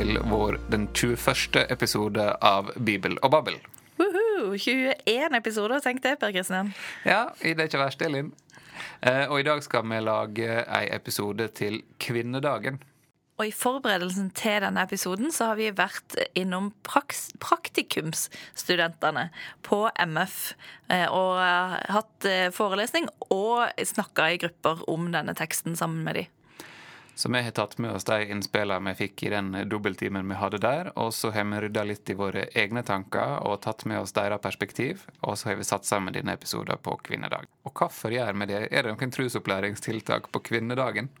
Til vår den 21. episode av Bibel og Babbel. Woohoo! 21 episoder, tenkte jeg, Per Kristian. Ja, det er ikke verst, Elin. Eh, Og i dag skal vi lage ei episode til kvinnedagen. Og i forberedelsen til denne episoden så har vi vært innom praks praktikumsstudentene på MF. eh, Og hatt eh, forelesning og snakka i grupper om denne teksten sammen med de. Så vi har tatt med oss de innspillene vi fikk i den dobbelttimen vi hadde der. Og så har vi rydda litt i våre egne tanker og tatt med oss deres perspektiv. Og så har vi satt sammen denne episoden på kvinnedag. Og hvorfor gjør vi det? Er det noen trusopplæringstiltak på kvinnedagen?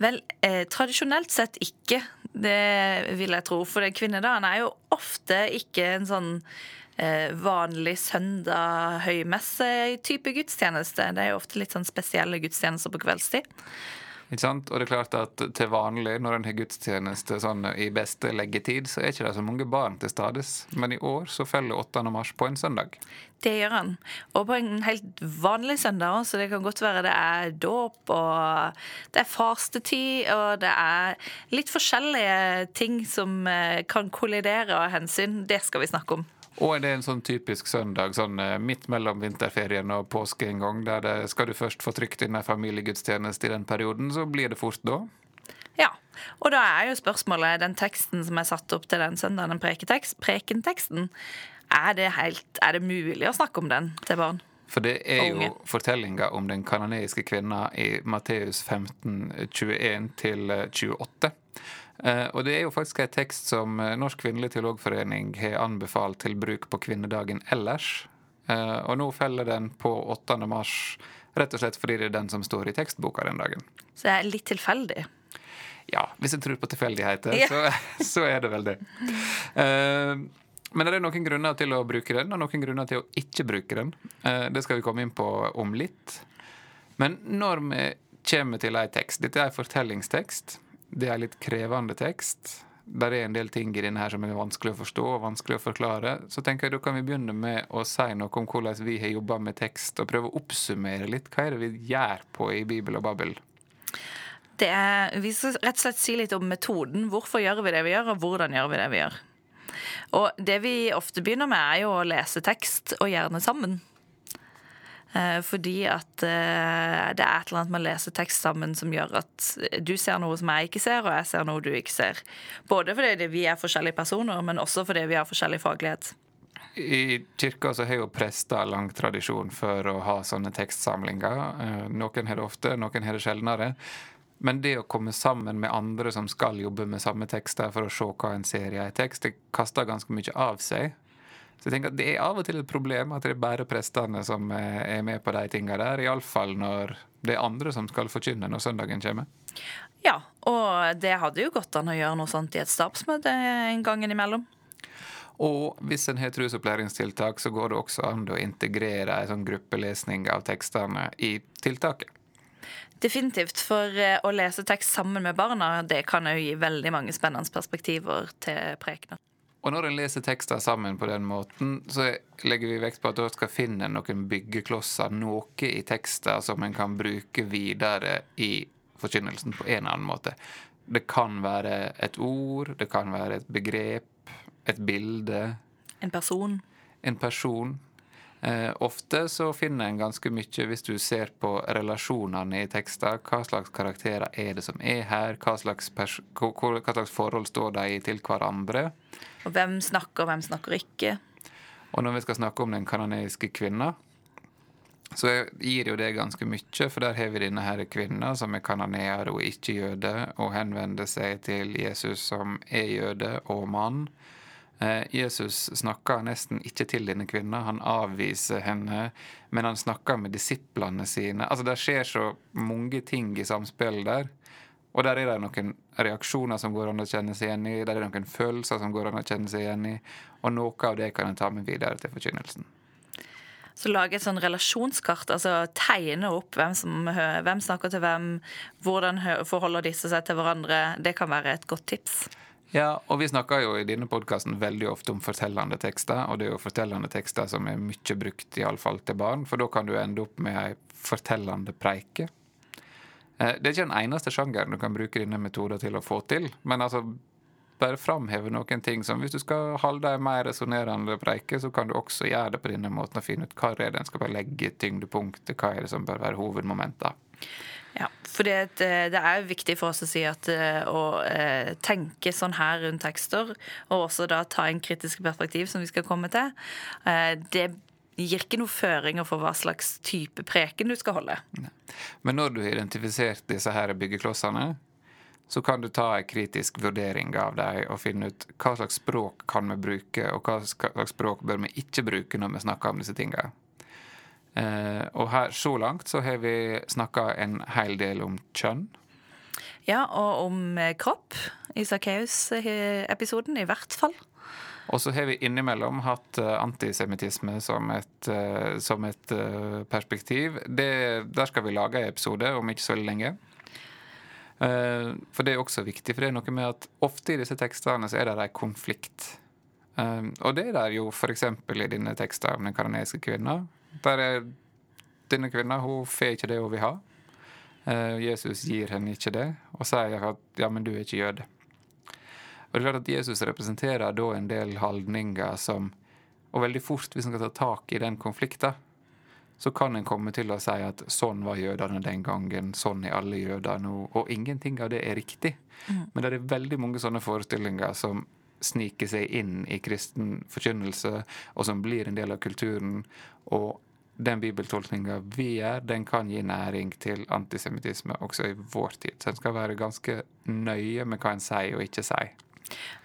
Vel, eh, tradisjonelt sett ikke, det vil jeg tro. For kvinnedagen er jo ofte ikke en sånn eh, vanlig søndag høymesse-type gudstjeneste. Det er jo ofte litt sånn spesielle gudstjenester på kveldstid. Ikke sant? Og det er klart at til vanlig når en har gudstjeneste sånn i beste leggetid, så er ikke det så mange barn til stades. Men i år så faller 8. mars på en søndag. Det gjør han. Og på en helt vanlig søndag så det kan godt være det er dåp, og det er fastetid, og det er litt forskjellige ting som eh, kan kollidere av hensyn. Det skal vi snakke om. Og er det en sånn typisk søndag sånn eh, midt mellom vinterferien og påske en gang, der det, skal du først få trykt inn en familiegudstjeneste i den perioden, så blir det fort da? Ja, og da er jo spørsmålet, den teksten som er satt opp til den søndagen, den preketekst, prekenteksten, er det, helt, er det mulig å snakke om den til barn? For det er jo fortellinga om den kanoneiske kvinna i Matteus 15, 21 til 28. Eh, Og det er jo faktisk en tekst som eh, Norsk kvinnelig teologforening har anbefalt til bruk på kvinnedagen ellers. Eh, Og nå feller den på 8. mars, rett og slett fordi det er den som står i tekstboka den dagen. Så det er litt tilfeldig. Ja, hvis jeg tror på tilfeldigheter, Ja. så, så er det vel det. Men det er noen grunner til å bruke den, og noen grunner til å ikke bruke den. Det skal vi komme inn på om litt. Men når vi kommer til ei tekst Dette er en fortellingstekst. Det er litt krevende tekst. Der er en del ting i denne her som er vanskelig å forstå og vanskelig å forklare. Så tenker jeg da kan vi begynne med å si noe om hvordan vi har jobba med tekst, og prøve å oppsummere litt. Hva er det vi gjør på i Bibel og Babel. Er, vi skal rett og slett si litt om metoden. Hvorfor gjør vi det vi gjør, og hvordan gjør vi det vi gjør. Og det vi ofte begynner med, er jo å lese tekst, og gjerne sammen. Eh, Fordi at eh, det er et eller annet med å lese tekst sammen som gjør at du ser noe som jeg ikke ser, og jeg ser noe du ikke ser. Både fordi vi er forskjellige personer, men også fordi vi har forskjellig faglighet. I kirka så har jo prester lang tradisjon for å ha sånne tekstsamlinger. Eh, Noen har det ofte, noen har det sjeldnere. Men det å komme sammen med andre som skal jobbe med samme tekster for å se hva en ser i en tekst, det kaster ganske mye av seg. Så jeg tenker at Det er av og til et problem at det er bare prestene som eh, er med på de tinga der. Iallfall når det er andre som skal forkynne når søndagen kommer. Ja, og det hadde jo gått an å gjøre noe sånt i et stabsmøte en gang innimellom. Og hvis en har trusopplæringstiltak, så går det også an å integrere en sånn gruppelesning av tekstene i tiltaket. Definitivt, for eh, å lese tekst sammen med barna det kan jo gi veldig mange spennende perspektiver til prekener. Og når en leser tekster sammen på den måten, så legger vi vekt på at du skal finne noen byggeklosser, noe i tekster som en kan bruke videre i forkynnelsen på en eller annen måte. Det kan være et ord, det kan være et begrep, et bilde, En person. en person. Eh, ofte så finner en ganske mye hvis du ser på relasjonene i tekster. Hva slags karakterer er det som er her? Hva slags, hva, slags forhold står de i til hverandre? Og hvem snakker, hvem snakker ikke. Og når vi skal snakke om den kanoneiske kvinna, så gir jo det ganske mye, for der har vi denne her kvinna som er kanoneer og ikke jøde, og henvender seg til Jesus som er jøde og mann. Eh, Jesus snakker nesten ikke til denne kvinna, han avviser henne, men han snakker med disiplene sine. Altså, Det skjer så mange ting i samspillet der. Og der er det noen reaksjoner som går an å kjenne seg igjen i, der er det noen følelser som går an å kjenne seg igjen i, og noe av det kan en ta med videre til forkynnelsen. Så lage et sånn relasjonskart, altså tegne opp hvem som hvem snakker til hvem, hvordan forholder disse seg til hverandre. Det kan være et godt tips. Ja, og vi snakker jo i denne podkasten veldig ofte om fortellende tekster, og det er jo fortellende tekster som er mye brukt, iallfall til barn, for da kan du ende opp med ei fortellende preike. Eh, det er ikke den eneste sjangeren du kan bruke denne metoden til å få til. Men altså, bare framheve noen ting som hvis du skal holde ei mer resonnerende preike, så kan du også gjøre det på denne måten og finne ut hva er det en skal bare legge tyngdepunktet, hva er det som bør være hovedmomenter. Ja, for det, det, er viktig for oss å si at eh, å eh, tenke sånn her rundt tekster, og også da ta en kritisk perspektiv, som vi skal komme til, eh, det gir ikke noen føringer for hva slags type preken du skal holde. Men når du har identifisert disse her byggeklossene, så kan du ta en kritisk vurdering av dem og finne ut hva slags språk kan vi bruke, og hva slags språk bør vi ikke bruke når vi snakker om disse tingene. Eh, og her, så langt så har vi snakka en hel del om kjønn. Ja, og om eh, kropp i Sakkeus-episoden, i hvert fall. Og så har vi innimellom hatt antisemittisme som et, som et perspektiv. Det, der skal vi lage en episode om ikke så lenge. for det er også viktig, for det er noe med at ofte i disse tekstene så er det en konflikt. og det er der jo f.eks. i denne teksten om den kanadiske kvinna. Der er denne kvinna hun får ikke det hun vil ha. Jesus gir henne ikke det, og sier at ja, men du er ikke jøde. Og det er klart at Jesus representerer da en del holdninger som Og veldig fort, hvis en skal ta tak i den konflikten, så kan en komme til å si at sånn var jødene den gangen, sånn er alle jøder nå. Og ingenting av det er riktig. Mm. Men det er veldig mange sånne forestillinger som sniker seg inn i kristen forkynnelse, og som blir en del av kulturen. Og den bibeltolkninga vi gjør, den kan gi næring til antisemittisme også i vår tid. Så en skal være ganske nøye med hva en sier og ikke sier.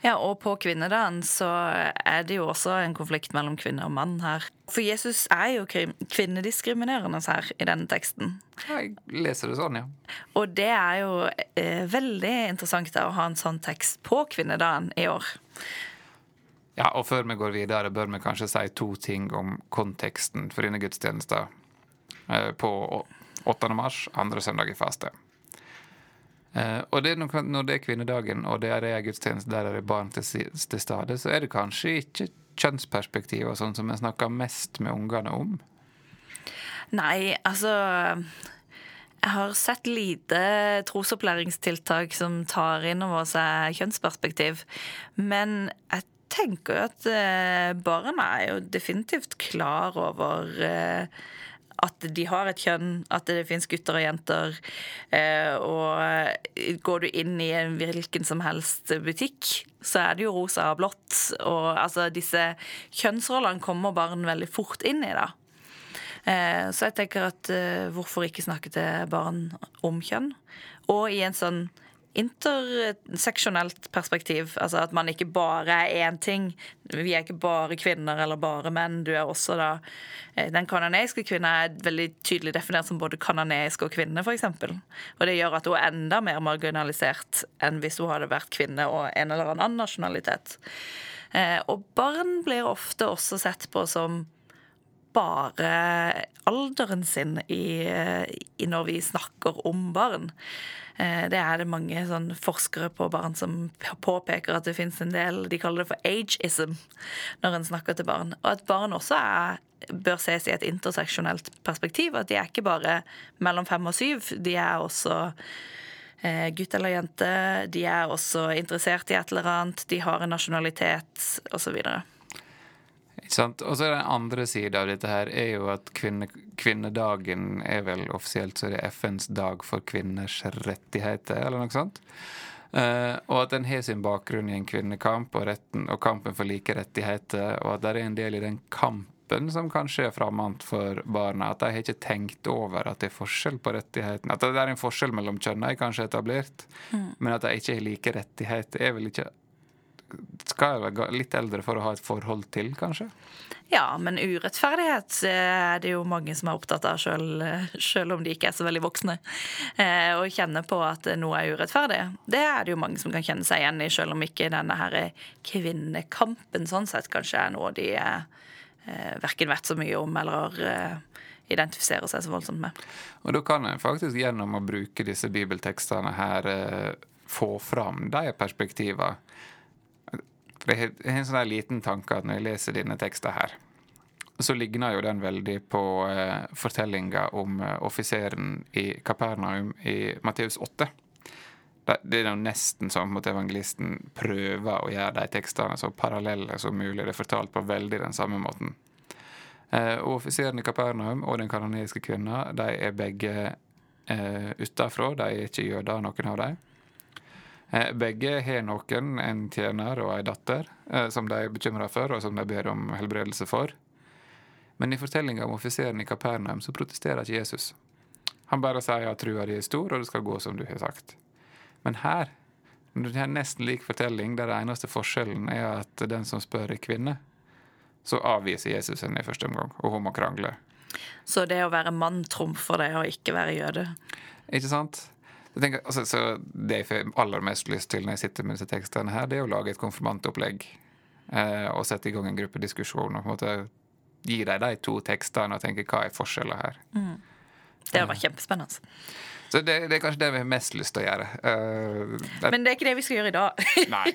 Ja, og på kvinnedagen så er det jo også en konflikt mellom kvinne og mann her. For Jesus er jo kvinnediskriminerende her i denne teksten. Jeg leser det sånn, ja. Og det er jo eh, veldig interessant da, å ha en sånn tekst på kvinnedagen i år. Ja, og før vi går videre, bør vi kanskje si to ting om konteksten for denne gudstjenesten eh, på 8. mars, andre søndag i faste. Uh, og det, når det er kvinnedagen, og det er en gudstjeneste der det er barn til, til stede, så er det kanskje ikke kjønnsperspektiv og sånn som vi snakker mest med ungene om? Nei, altså Jeg har sett lite trosopplæringstiltak som tar inn over seg kjønnsperspektiv. Men jeg tenker jo at uh, barna er jo definitivt klar over uh, at de har et kjønn, at det fins gutter og jenter. Eh, og eh, går du inn i en hvilken som helst butikk, så er det jo rosa og blått. Og altså, disse kjønnsrollene kommer barn veldig fort inn i, da. Eh, så jeg tenker at hvorfor ikke snakke til barn om kjønn? Og i en sånn interseksjonelt perspektiv. Altså at man ikke bare er én ting. Vi er ikke bare kvinner eller bare menn. Du er også da eh, Den kanadiske kvinna er veldig tydelig definert som både kanadisk og kvinne, f.eks. Og det gjør at hun er enda mer marginalisert enn hvis hun hadde vært kvinne og en eller annen nasjonalitet. Eh, og barn blir ofte også sett på som bare alderen sin i, i når vi snakker om barn. Eh, det er det mange sånn forskere på barn som påpeker at det fins en del De kaller det for ageism når en snakker til barn. Og at barn også er, bør ses i et interseksjonelt perspektiv. At de er ikke bare mellom fem og syv. De er også eh, gutt eller jente. De er også interessert i et eller annet. De har en nasjonalitet, osv. Og så Den andre sida av dette her er jo at kvinne, kvinnedagen er vel offisielt så er det FNs dag for kvinners rettigheter, eller noe sånt. Uh, og at den har sin bakgrunn i en kvinnekamp og, retten, og kampen for like rettigheter, og at det er en del i den kampen som kanskje er fremmed for barna. At de har ikke tenkt over at det er forskjell på rettighetene. At det er en forskjell mellom kjønnene er kanskje etablert, mm. men at de ikke har like rettigheter, er vel ikke skal jeg være litt eldre for å ha et forhold til, kanskje? Ja, men urettferdighet er det jo mange som er opptatt av, selv, om de ikke er så veldig voksne. Eh, å kjenne på at noe er urettferdig, det er det jo mange som kan kjenne seg igjen i, selv om ikke denne her kvinnekampen sånn sett kanskje er noe de eh, verken vet så mye om eller eh, identifiserer seg så voldsomt med. Og da kan en faktisk gjennom å bruke disse bibeltekstene her eh, få fram de perspektivene for Jeg har en sånn liten tanke at når jeg leser dine tekster her, så ligner jo den veldig på uh, fortellinga om uh, offiseren i Kapernaum i Matteus 8. Det, er jo nesten sånn at evangelisten prøver å gjøre de tekstene så parallelle som mulig. Det er fortalt på veldig den samme måten. Uh, Offiseren i Kapernaum og den kanoniske kvinna de er begge uh, utafra. De er ikke jøder, noen av dem. Eh, begge har noen, en tjener og ei datter, eh, som de er bekymra for, og som de ber om helbredelse for. Men i fortellinga om offiseren i Kapernaum så protesterer ikke Jesus. Han bare sier at trua di er stor, og det skal gå som du har sagt. Men her, når det er nesten lik fortelling, der det eneste forskjellen er at den som spør, er kvinne, så avviser Jesus henne i første omgang, og hun må krangle. Så det å være mann trumfer det å ikke være jøde? Ikke sant? Tenker, altså, så Det jeg får aller mest lyst til når jeg sitter med disse tekstene, her, det er å lage et konfirmantopplegg. Eh, og sette i gang en gruppediskusjon. og på en måte gi dem de to tekstene og tenke hva er forskjellen her. Mm. Det hadde vært kjempespennende. Så det, det, er kanskje det vi har mest lyst til å gjøre. Uh, det, men det er ikke det vi skal gjøre i dag. nei.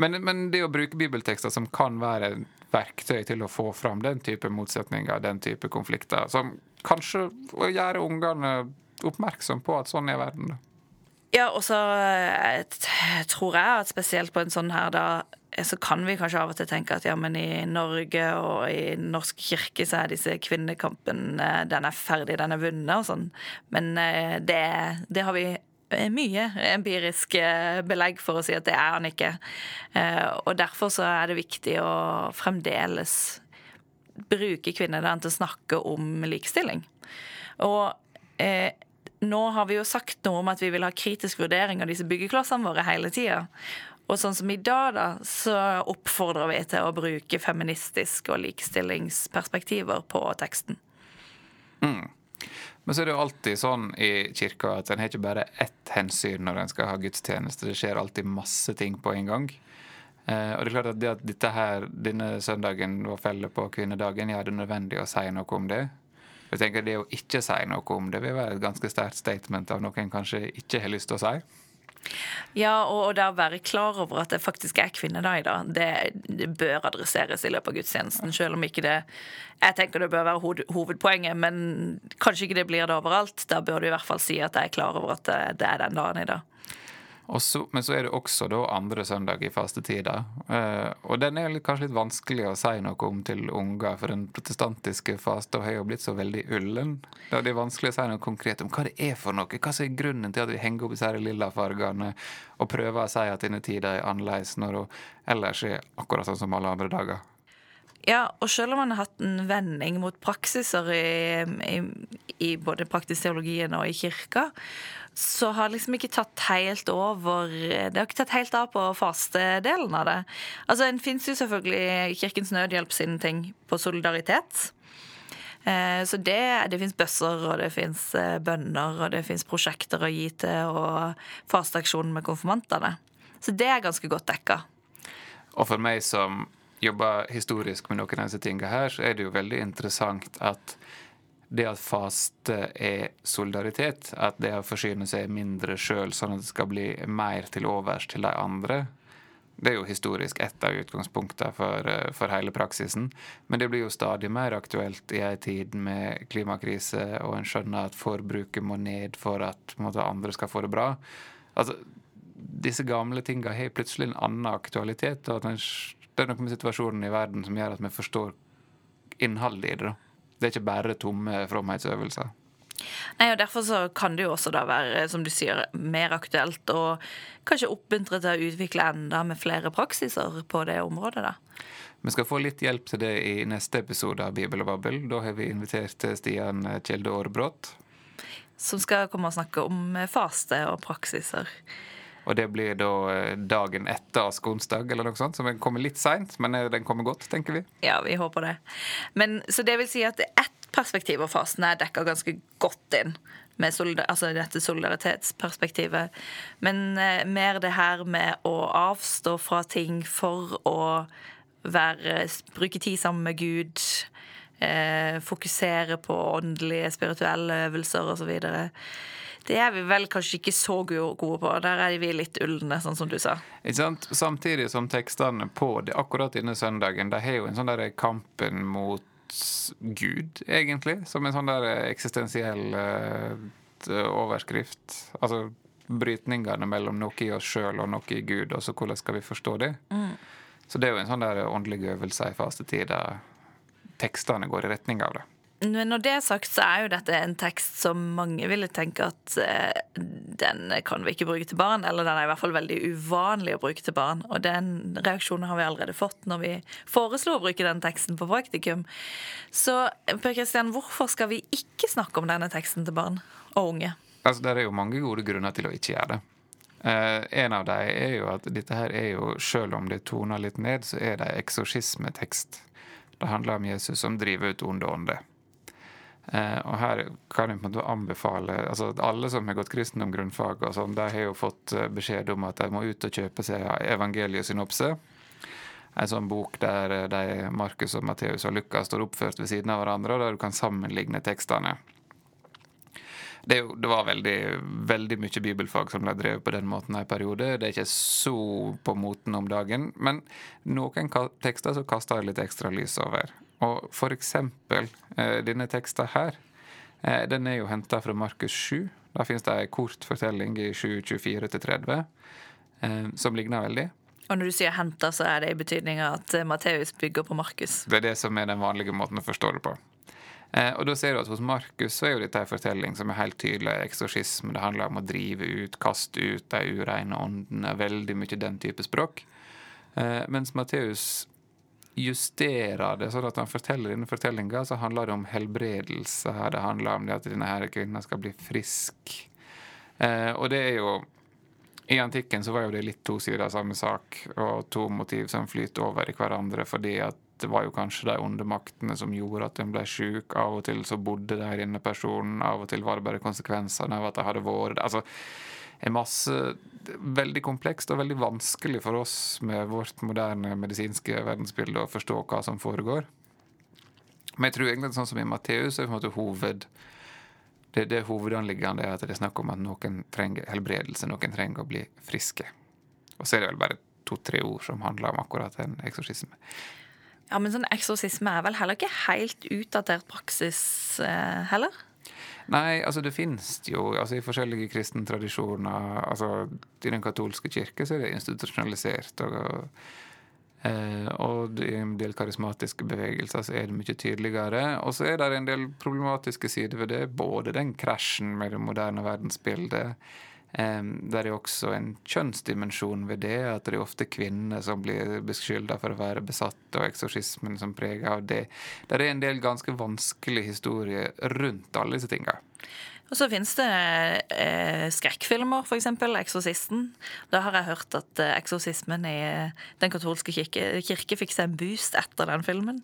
Men, men, det å bruke bibeltekster som kan være verktøy til å få fram den type motsetninger, den type konflikter, som kanskje å gjøre ungene oppmerksom på at sånn er verden. Ja, og så eh, tror jeg at spesielt på en sånn her, da så kan vi kanskje av og til tenke at ja, men i Norge og i norsk kirke så er disse kvinnekampen eh, den er ferdig, den er vunnet og sånn. Men eh, det, det har vi mye empirisk belegg for å si at det er han ikke. Og derfor så er det viktig å fremdeles bruke kvinner til å snakke om likestilling. Og eh, nå har vi jo sagt noe om at vi vil ha kritisk vurdering av disse byggeklossene våre hele tida. Og sånn som i dag, da, så oppfordrer vi til å bruke feministiske og likestillingsperspektiver på teksten. Mm. Men så er det jo alltid sånn i kirka at en har ikke bare ett hensyn når en skal ha gudstjeneste. Det skjer alltid masse ting på en gang. Eh, og det er klart at det at dette her, denne søndagen var felle på kvinnedagen, ja, det er nødvendig å si noe om det. Jeg tenker Det å ikke si noe om det vil være et ganske sterkt statement av noe en kanskje ikke har lyst til å si. Ja, og, det å være klar over at det faktisk er kvinnedag, da, det, det bør adresseres i løpet av gudstjenesten. Selv om ikke det Jeg tenker det bør være hovedpoenget, men kanskje ikke det blir det overalt. Da bør du i hvert fall si at jeg er klar over at det, det er den dagen i dag. Så, men så er det også da andre søndag i fastetida. Uh, og den er litt, kanskje litt vanskelig å si noe om til unger, for den protestantiske fasta har jo blitt så veldig ullen. Da er det vanskelig å si noe konkret om hva det er for noe. Hva som er grunnen til at vi henger opp disse lilla fargene og prøver å si at denne tida er annerledes når hun ellers er akkurat sånn som alle andre dager. Ja, og selv om man har hatt en vending mot praksiser i, i, i både praktisk teologien og i kirka, så har liksom ikke tatt helt over Det har ikke tatt helt av på fastedelen av det. Altså, En fins jo selvfølgelig Kirkens Nødhjelp sine ting på solidaritet. Eh, så det, det fins bøsser, og det fins eh, bønner, og det fins prosjekter å gi til, og fasteaksjonen med konfirmantene. Så det er ganske godt dekka. Og for meg som jobber historisk med noen av disse tingene her, så er det jo veldig interessant at det at faste er solidaritet, at det å forsyne seg mindre sjøl, sånn at det skal bli mer til overs til de andre, det er jo historisk ett av utgangspunktene for, eh, for, hele praksisen. Men det blir jo stadig mer aktuelt i ei tid med klimakrise, og en skjønner at forbruket må ned for at måte, andre skal få det bra. Altså, disse gamle tinga har plutselig en annen aktualitet. og at Det er noe med situasjonen i verden som gjør at vi forstår innholdet i det. da. Det er ikke bare tomme fromhetsøvelser. Nei, og Derfor så kan det jo også da være som du sier, mer aktuelt og kanskje oppmuntre til å utvikle enda med flere praksiser på det området. da. Vi skal få litt hjelp til det i neste episode av Bibel og Babbel. Da har vi invitert Stian Kjelde Aarbrot. Som skal komme og snakke om faste og praksiser. Og det blir da eh, dagen etter skonsdag, eller noe sånt, som kommer litt seint, men eh, den kommer godt, tenker vi. Ja, vi håper det. Men, så det vil si at ett perspektiv av fasen er dekka ganske godt inn. Med solidar altså dette solidaritetsperspektivet. Men eh, mer det her med å avstå fra ting for å være, bruke tid sammen med Gud. Eh, fokusere på åndelige, spirituelle øvelser osv Det er vi vel kanskje ikke så gode på. Der er vi litt ulne, sånn som du sa. Samtidig som tekstene på det, akkurat denne søndagen, de har jo en sånn der kampen mot Gud, egentlig. Som en sånn der eksistensiell uh, overskrift. Altså brytningene mellom noe i oss sjøl og noe i Gud, og så hvordan skal vi forstå det? Mm. Så det er jo en sånn der åndelig øvelse i fastetida. Tekstene går i retning av det. Men når det er sagt, så er jo dette en tekst som mange ville tenke at eh, den kan vi ikke bruke til barn, eller den er i hvert fall veldig uvanlig å bruke til barn. Og den reaksjonen har vi allerede fått når vi foreslo å bruke den teksten på praktikum. Så Per Kristian, hvorfor skal vi ikke snakke om denne teksten til barn og unge? Altså, Det er jo mange gode grunner til å ikke gjøre det. Uh, en av dem er jo at dette her er jo, selv om det toner litt ned, så er det eksorsismetekst. Det handler om Jesus som driver ut onde ånder. Eh, og her kan jeg på en måte anbefale altså Alle som har gått kristendom grunnfag, og sånn, de har jo fått eh, beskjed om at de må ut og kjøpe seg evangeliesynopse. En sånn bok der eh, de, Markus og Matteus og Lukas står oppført ved siden av hverandre, og der du kan sammenligne tekstene. Det, jo, det, var veldig, veldig mye bibelfag som ble drevet på den måten en periode. Det er ikke så på moten om dagen, men noen tekster så kaster jeg litt ekstra lys over. Og eksempel eh, denne teksten her, eh, den er jo henta fra Markus 7. Da finnes det ei kort fortelling i 7.24-30 eh, som ligner veldig. Og når du sier 'henta', så er det i betydning at Matteus bygger på Markus? Det er det som er den vanlige måten å forstå det på. og da ser du at Hos Markus så er jo dette en fortelling som er helt tydelig eksorsisme. Det handler om å drive ut, kaste ut de ureine åndene. Veldig mye den type språk. mens Matteus justerer det, sånn at han forteller denne fortellinga, så handler det om helbredelse. Det handler om det at denne her kvinnen skal bli frisk. Eh, og det er jo I antikken så var jo det litt to sider av samme sak, og to motiv som flyter over i hverandre, fordi at det var jo kanskje de onde maktene som gjorde at hun ble sjuk. Av og til så bodde der inne personen, av og til var det bare konsekvensene av at de hadde vært altså en masse veldig komplekst og veldig vanskelig for oss med vårt moderne medisinske verdensbilde å forstå hva som foregår. Men jeg tror egentlig sånn som i Matteus er på en måte hoved det, det hovedanliggende er at det er snakk om at noen trenger helbredelse, noen trenger å bli friske. Og så er det vel bare to-tre ord som handler om akkurat en eksorsisme. Ja, Men sånn eksorsisme er vel heller ikke helt utdatert praksis eh, heller? Nei, altså det finnes jo altså i forskjellige kristne tradisjoner. altså I den katolske kirke så er det institusjonalisert. og Eh, og i en del karismatiske bevegelser så er det mye tydeligere. Og så er det en del problematiske sider ved det. Både den krasjen med det moderne verdensbildet det er også en kjønnsdimensjon ved det, at det er ofte kvinner som blir beskylda for å være besatt, og eksorsismen som preger av det. Det er en del ganske vanskelige historier rundt alle disse tinga. Og så finnes det eh, skrekkfilmer, f.eks. 'Eksorsisten'. Da har jeg hørt at eh, eksorsismen i Den katolske kirke, kirke fikk seg en boost etter den filmen.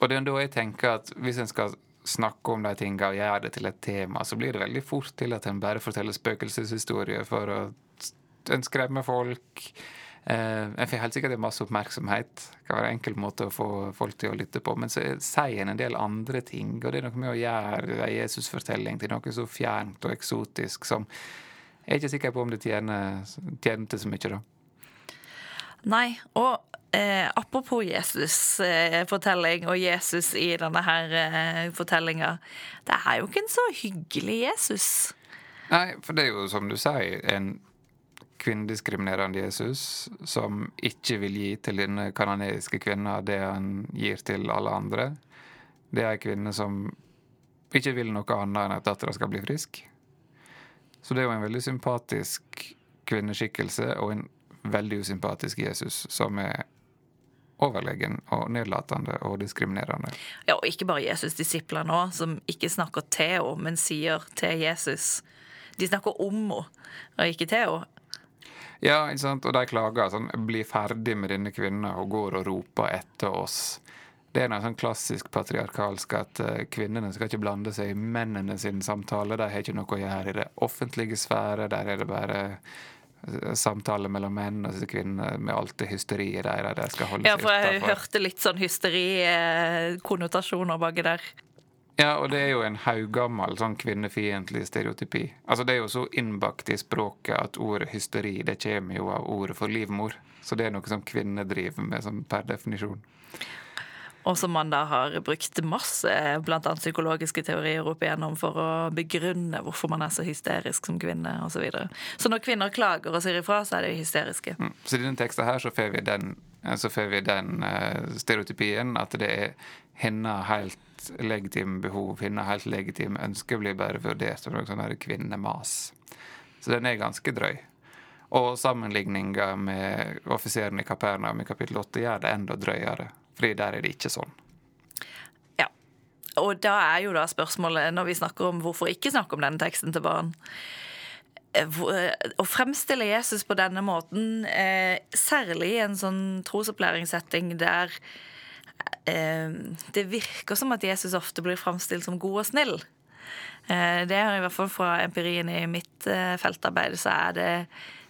Og det er da jeg tenker at hvis en skal snakke om de tingene og gjøre det til et tema, så blir det veldig fort til at en bare forteller spøkelseshistorier for å en skremme folk. Eh, en får helt sikkert masse oppmerksomhet. Det kan være en enkel måte å få folk til å lytte på. Men så sier en en del andre ting, og det er noe med å gjøre en Jesus-fortelling til noe så fjernt og eksotisk som Jeg er ikke sikker på om det tjener, tjente så mye, da. Nei, og Eh, apropos Jesus-fortelling eh, og Jesus i denne her eh, fortellinga. Det er jo ikke en så hyggelig Jesus. Nei, for det er jo som du sier, en kvinnediskriminerende Jesus som ikke vil gi til denne kanadiske kvinna det han gir til alle andre. Det er ei kvinne som ikke vil noe annet enn at dattera skal bli frisk. Så det er jo en veldig sympatisk kvinneskikkelse og en veldig usympatisk Jesus som er overlegen og nedlatende og diskriminerende. Ja, og ikke bare Jesus' disipler nå, som ikke snakker til henne, men sier til Jesus. De snakker om henne, og ikke til henne. Ja, ikke sant? og de klager sånn 'Bli ferdig med denne kvinnen', og går og roper etter oss. Det er noe sånn klassisk patriarkalsk at uh, kvinnene skal ikke blande seg i mennene sin samtale. De har ikke noe å gjøre i det offentlige sfære. Der er det bare samtale mellom menn og kvinner med alt det hysteriet der. De skal holde ja, for jeg hørte litt sånn hysterikonnotasjoner baki der. Ja, og det er jo en haugammel sånn kvinnefiendtlig stereotypi. Altså Det er jo så innbakt i språket at ordet hysteri det kommer jo av ordet for livmor. Så det er noe som kvinner driver med som per definisjon. Og som man da har brukt masse annet psykologiske teorier opp igjennom for å begrunne hvorfor man er så hysterisk som kvinne osv. Så, videre. så når kvinner klager og sier ifra, så er de hysteriske. Mm. Så i denne teksten her så får vi den, så får vi den uh, stereotypien at det er hennes helt legitime behov, hennes helt legitime ønske blir bare vurdert som noe sånn kvinnemas. Så den er ganske drøy. Og sammenligninga med offiseren i Kapernaum i kapittel 8 gjør det enda drøyere. Fordi der er det ikke sånn. Ja. Og da er jo da spørsmålet, når vi snakker om hvorfor ikke snakke om denne teksten til barn eh, eh, å fremstille Jesus på denne måten, eh, særlig i en sånn trosopplæringssetting der det virker som at Jesus ofte blir fremstilt som god og snill. Det er i hvert fall fra empirien i mitt feltarbeid, så er det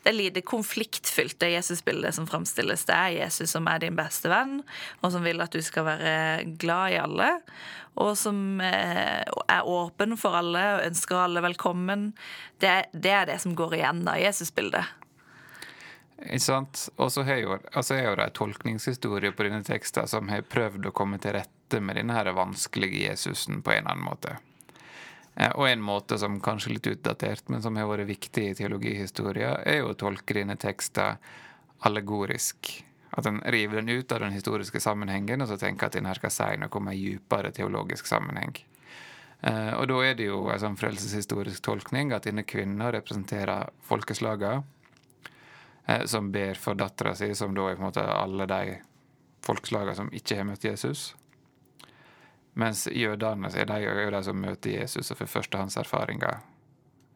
det er lite konfliktfylt, det Jesusbildet som framstilles. Det er Jesus som er din beste venn, og som vil at du skal være glad i alle. Og som eh, er åpen for alle og ønsker alle velkommen. Det, det er det som går igjen av Jesusbildet. Ikke sant? Og så er jo, det en tolkningshistorie på denne teksten som har prøvd å komme til rette med denne vanskelige Jesusen på en eller annen måte. Eh, og en måte som kanskje er litt utdatert, men som har vært viktig i teologihistoria, er jo å tolke dine tekster allegorisk. At en river den ut av den historiske sammenhengen og så tenker at den her skal si noe om en djupere teologisk sammenheng. Eh, og da er det jo en sånn frelseshistorisk tolkning at denne kvinna representerer folkeslagene eh, som ber for dattera si, som da er på en måte alle de folkeslagene som ikke har møtt Jesus. Mens jødene er de, de som møter Jesus og får førstehåndserfaringer.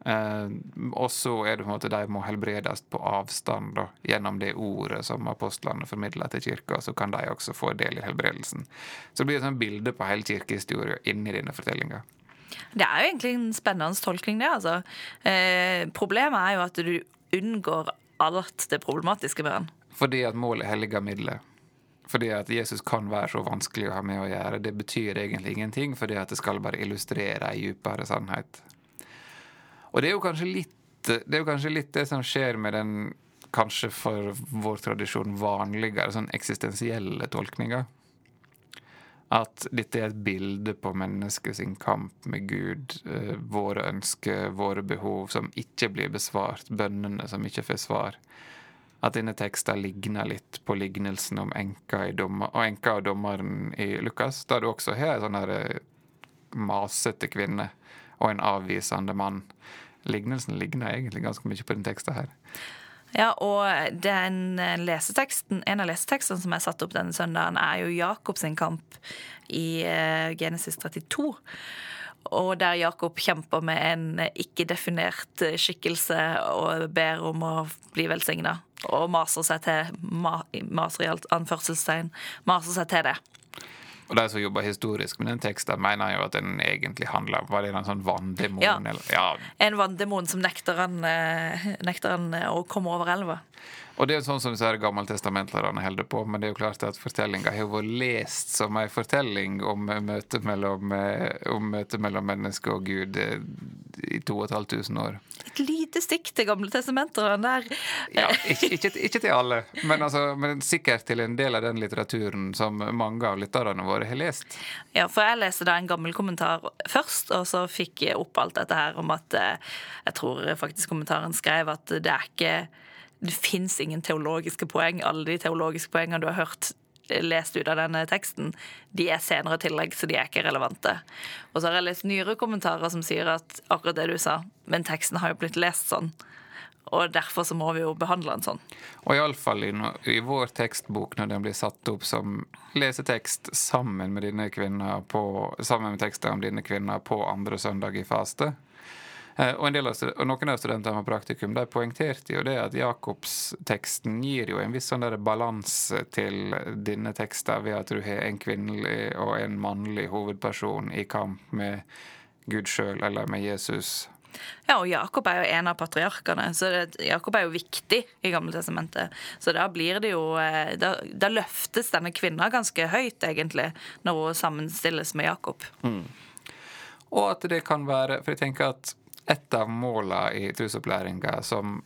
Eh, og så er det på en måte de må helbredes på avstand da, gjennom det ordet som apostlene formidler til kirka. Så kan de også få del i helbredelsen. Så det blir et sånt bilde på hele kirkehistorien inni denne fortellinga. Det er jo egentlig en spennende tolkning, det. altså. Eh, problemet er jo at du unngår alt det problematiske med den. Fordi at målet helliger middelet. Fordi at Jesus kan være så vanskelig å ha med å gjøre. Det betyr egentlig ingenting, fordi at det skal bare illustrere ei dypere sannhet. Og det er litt det er jo kanskje litt det som skjer med den kanskje for vår tradisjon vanligere sånn eksistensielle tolkninga. At dette er et bilde på menneskets kamp med Gud. Eh, våre ønsker, våre behov som ikke blir besvart. Bønnene som ikke får svar at denne teksten ligner litt på lignelsen om enka, dommer, og enka og dommeren i Lukas, da du også har en sånn her eh, masete kvinne og en avvisende mann. Lignelsen ligner egentlig ganske mye på den teksten her. Ja, og den leseteksten, en av lesetekstene som er satt opp denne søndagen, er jo Jakob kamp i eh, Genesis 32 og der Jakob kjemper med en ikke-definert skikkelse og ber om å bli velsigna. Og maser seg til maser i alt anførselstegn, maser seg til det. Og de som jobber historisk med den teksten, mener jo at den egentlig handler Var det en sånn vanndemon? Ja. ja. En vanndemon som nekter han, eh, nekter han å komme over elva. Og det er jo sånn som disse gammeltestamenterne holder på, men det er jo klart at fortellinga har vært lest som en fortelling om møtet mellom, eh, om møte mellom menneske og Gud eh, i 2500 år. Et lite stikk til Gamle testamenter der. Ja, ikke, ikke, ikke, til alle, men, altså, men, sikkert til en del av den litteraturen som mange av lytterne våre har lest. Ja, for jeg leste da en gammel kommentar først, og så fikk jeg opp alt dette her om at eh, Jeg tror faktisk kommentaren skrev at det er ikke det fins ingen teologiske poeng. Alle de teologiske poengene du har hørt lest ut av denne teksten, de er senere tillegg, så de er ikke relevante. Og så har jeg lest nyere kommentarer som sier at akkurat det du sa, men teksten har jo blitt lest sånn. Og derfor så må vi jo behandle den sånn. Og iallfall i, i vår tekstbok, når den blir satt opp som lesetekst sammen med dine på, sammen med tekster om dine kvinner på andre søndag i faste, Eh, og, av, og, Noen av studentene med praktikum de poengterte jo det at Jakobsteksten gir jo en viss sånn balanse til denne teksten ved at du har en kvinnelig og en mannlig hovedperson i kamp med Gud sjøl eller med Jesus. Ja, og Jakob er jo en av patriarkene, så det, Jakob er jo viktig i Gammeltestamentet. Så da blir det jo eh, da, da, løftes denne kvinna ganske høyt, egentlig, når hun sammenstilles med Jakob. Mm. Og at det kan være For jeg tenker at et av måla i trosopplæringa som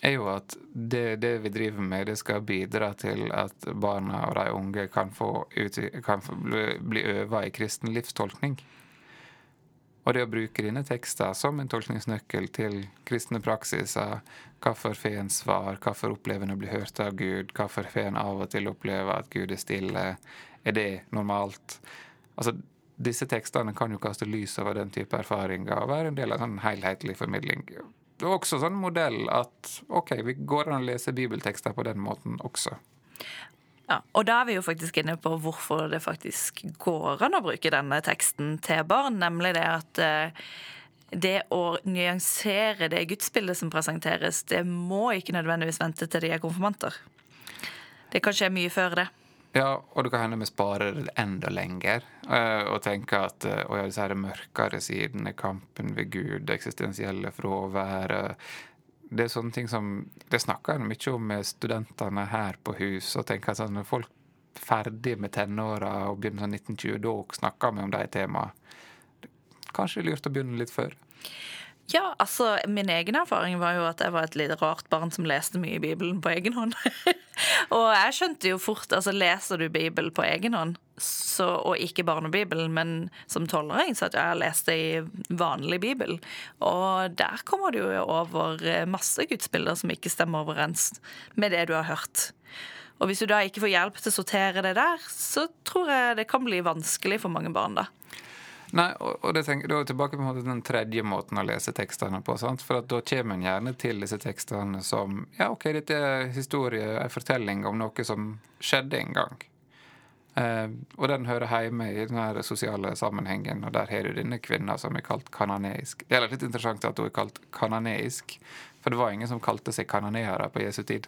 er jo at det, det, vi driver med, det skal bidra til at barna og de unge kan få, kan få bli, bli øva i kristen livstolkning. Og det å bruke denne teksten som en tolkningsnøkkel til kristne praksiser Hvorfor får en svar? Hvorfor opplever en å bli hørt av Gud? Hvorfor får en av og til oppleve at Gud er stille? Er det normalt? Altså, disse tekstene kan jo kaste lys over den type erfaringer og være en del av en sånn helhetlig formidling. Det er også sånn modell at ok, vi går an å lese bibeltekster på den måten også. Ja, og da er vi jo faktisk inne på hvorfor det faktisk går an å bruke denne teksten til barn. Nemlig det at eh, det å nyansere det gudsbildet som presenteres, det må ikke nødvendigvis vente til de er konfirmanter. Det kan skje mye før det. Ja, og det kan hende vi sparer det enda lenger uh, og tenker at å ja, disse mørkere sidene, kampen ved Gud, det eksistensielle fraværet det er sånne ting som Det snakker en mye om med studentene her på hus. og tenker at sånn, Når folk er ferdige med tenåra og begynner sånn 1920, da snakker vi om de temaene. Kanskje lurt å begynne litt før? Ja, altså min egen erfaring var jo at jeg var et litt rart barn som leste mye i Bibelen på egen hånd. og jeg skjønte jo fort Altså, leser du Bibelen på egen hånd, så, og ikke barnebibelen, men som tolvåring, så at jeg leste i vanlig bibel. Og der kommer du jo over masse gudsbilder som ikke stemmer overens med det du har hørt. Og hvis du da ikke får hjelp til å sortere det der, så tror jeg det kan bli vanskelig for mange barn, da. Nei, og, det tenker, da er tilbake på den tredje måten å lese tekstene på. Sant? For da kommer en gjerne til disse tekstene som Ja, OK, dette er historie, en fortelling om noe som skjedde en gang. Eh, og den hører hjemme i den sosiale sammenhengen, og der har du denne kvinna som er kalt kananeisk. Det er litt interessant at hun er kalt kananeisk, for det var ingen som kalte seg kananeere på Jesu tid.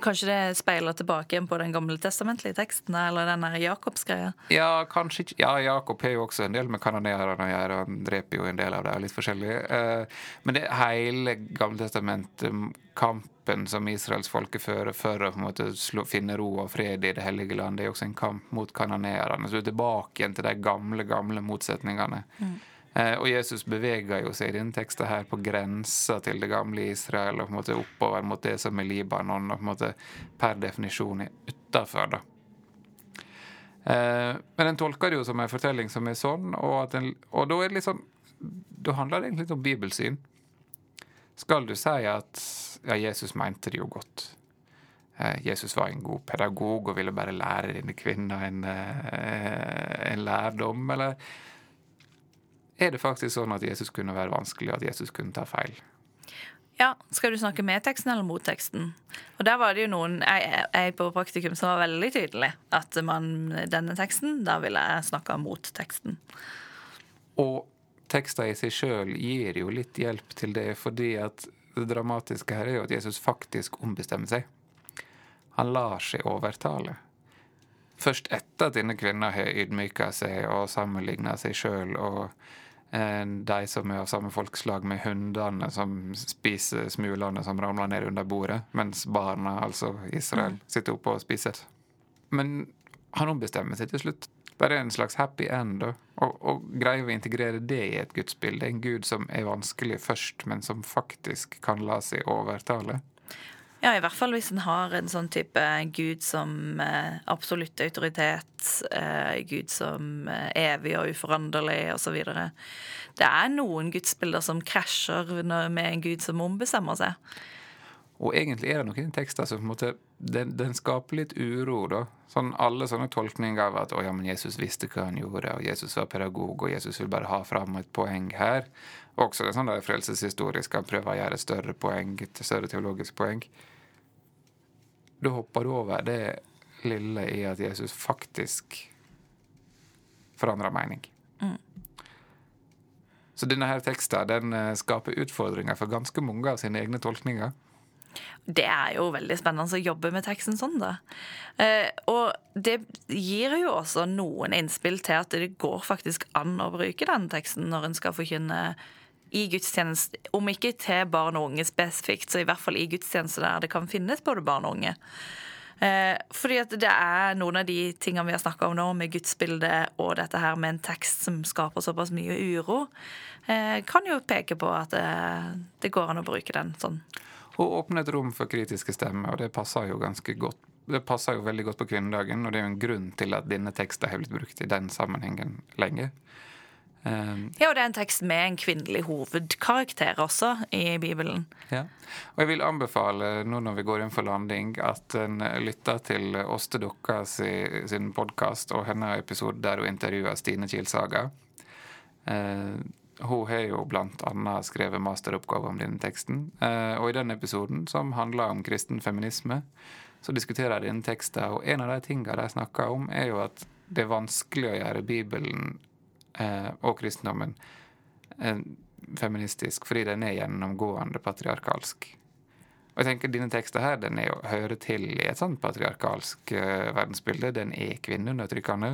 Kanskje det speiler tilbake igjen på den gamle testamentlige teksten? Eller den Jakobs-greia? Ja, kanskje ikke. Ja, Jakob har jo også en del med kanonerene å gjøre. Han dreper jo en del av det, litt forskjellig. Eh, men det hele Gamle testamentet, kampen som Israels folke fører for å måte slå, finne ro og fred i det hellige land, det er jo også en kamp mot kanonerene. Så du er tilbake igjen til de gamle, gamle motsetningene. Mm. Eh, og Jesus beveger jo seg i denne teksten her på grensa til det gamle Israel og på en måte oppover mot det som er Libanon, og på en måte per definisjon er utafor. Da. Eh, men den tolker det jo som en fortelling som er sånn, og, den, og da er det sånn Da handler det egentlig litt om bibelsyn. Skal du si at ja, Jesus mente det jo godt. Eh, Jesus var en god pedagog og ville bare lære denne kvinna en, en lærdom, eller er det faktisk sånn at Jesus kunne være vanskelig, at Jesus kunne ta feil. Ja, Skal du snakke med teksten eller mot teksten? Og Der var det jo noen jeg, jeg på praktikum som var veldig tydelig. At man, denne teksten, da ville jeg snakke mot teksten. Og teksten i seg sjøl gir jo litt hjelp til det, fordi at det dramatiske her er jo at Jesus faktisk ombestemmer seg. Han lar seg overtale. Først etter at denne kvinna har ydmyka seg og sammenligna seg sjøl og de som er av samme folkeslag med hundene som spiser smulene som ramler ned under bordet, mens barna, altså Israel, mm. sitter oppe og spiser. Men han ombestemmer seg til slutt. Det er en slags happy end. Og, og greier vi å integrere det i et gudsbilde? En gud som er vanskelig først, men som faktisk kan la seg overtale? Ja, i hvert fall hvis en har en sånn type gud som eh, absolutt autoritet, eh, gud som eh, evig og uforanderlig osv. Det er noen gudsbilder som krasjer med en gud som ombestemmer seg. Og egentlig er det noen tekster som på en måte, den, den, skaper litt uro. da. Sånn Alle sånne tolkninger av at å ja, men Jesus visste hva han gjorde, og Jesus var pedagog, og Jesus vil bare ha fram et poeng her. Også det sånn frelseshistorisk han prøver å gjøre et større poeng, et større teologisk poeng. Da hopper du over det lille i at Jesus faktisk forandrer mening. Mm. Så denne her teksten den eh, skaper utfordringer for ganske mange av sine egne tolkninger. Det er jo veldig spennende å jobbe med teksten sånn, da. Eh, og det gir jo også noen innspill til at det går faktisk an å bruke den teksten når en skal forkynne i gudstjeneste, om ikke til barn og unge spesifikt, så i hvert fall i gudstjeneste der det kan finnes både barn og unge. Eh, fordi at det er noen av de tingene vi har snakka om nå, med gudsbildet og dette her med en tekst som skaper såpass mye uro, eh, kan jo peke på at det, det går an å bruke den sånn. Og åpne et rom for kritiske stemmer, og det passer jo ganske godt det passer jo veldig godt på kvinnedagen, og det er jo en grunn til at denne teksten har blitt brukt i den sammenhengen lenge. Um, ja, og det er en tekst med en kvinnelig hovedkarakter også i Bibelen. Ja, og jeg vil anbefale, nå når vi går inn for landing, at en lytter til Åste Dokka sin podkast og hennes episode der hun intervjuer Stine Kilsaga. Eh, hun har jo bl.a. skrevet masteroppgave om denne teksten. Eh, og i den episoden, som handler om kristen feminisme, så diskuterer de denne teksten, og en av de tingene de snakker om, er jo at det er vanskelig å gjøre Bibelen og kristendommen eh, feministisk fordi den er gjennomgående patriarkalsk. Og jeg tenker Denne teksten her, den er jo, hører til i et sånt patriarkalsk eh, verdensbilde. Den er kvinneundertrykkende.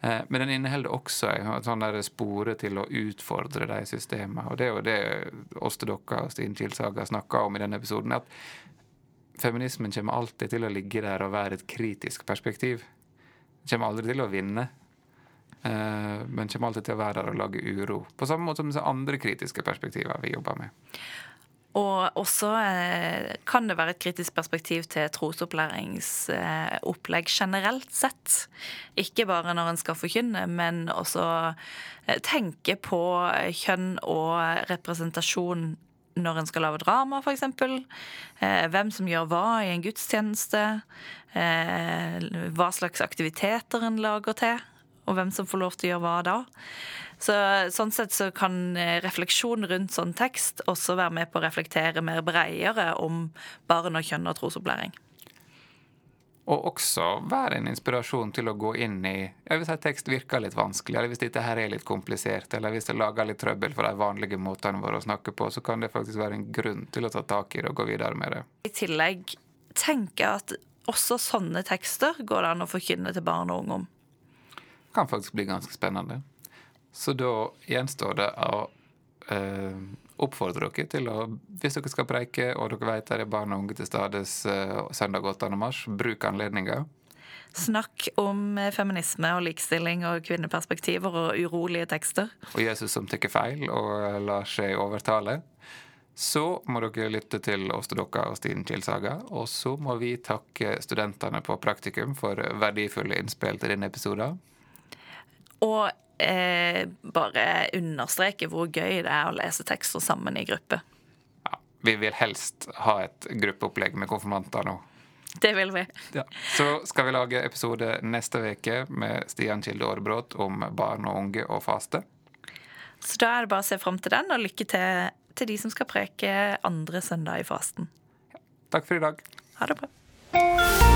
Eh, men den inneholder også en sånn spore til å utfordre de systemene. Og det er jo det Åste Dokka og Stine Kilsaga snakker om i denne episoden. at feminismen kommer alltid til å ligge der og være et kritisk perspektiv. Den kommer aldri til å vinne, eh, men kommer alltid til å være der og lage uro. På samme måte som disse andre kritiske perspektiver vi jobber med. Og også eh, kan det være et kritisk perspektiv til trosopplæringsopplegg generelt sett. Ikke bare når en skal forkynne, men også eh, tenke på kjønn og representasjon når en skal lage drama, f.eks. Eh, hvem som gjør hva i en gudstjeneste. Eh, hva slags aktiviteter en lager til, og hvem som får lov til å gjøre hva da. Så, sånn sett så kan eh, refleksjon rundt sånn tekst også være med på å reflektere mer bredere om barn og kjønn og trosopplæring. Og også være en inspirasjon til å gå inn i ja, Hvis en tekst virker litt vanskelig, eller hvis dette her er litt komplisert, eller hvis det lager litt trøbbel for de vanlige måtene våre å snakke på, så kan det faktisk være en grunn til å ta tak i det og gå videre med det. I tillegg tenker jeg at også sånne tekster går det an å forkynne til barn og unge om. Kan faktisk bli ganske spennende. Så da gjenstår det å eh, oppfordre dere til å, hvis dere skal preike og dere vet det er barn og unge til stades eh, søndag 8. mars, bruk anledninga. Snakk om eh, feminisme og likestilling og kvinneperspektiver og urolige tekster. Og Jesus som tar feil og eh, lar seg overtale. Så må dere lytte til Åste Dokka og Stine Kilsaga. Og så må vi takke studentene på Praktikum for verdifulle innspill til denne episoden. Og eh, bare understreke hvor gøy det er å lese tekster sammen i gruppe. Ja, vi vil helst ha et gruppeopplegg med konfirmanter nå. Det vil vi. Ja. Så skal vi lage episode neste uke med Stian Kilde Aarbrot om barn og unge og faste. Så da er det bare å se fram til den, og lykke til til de som skal preke andre søndag i fasten. Ja. Takk for i dag. Ha det bra.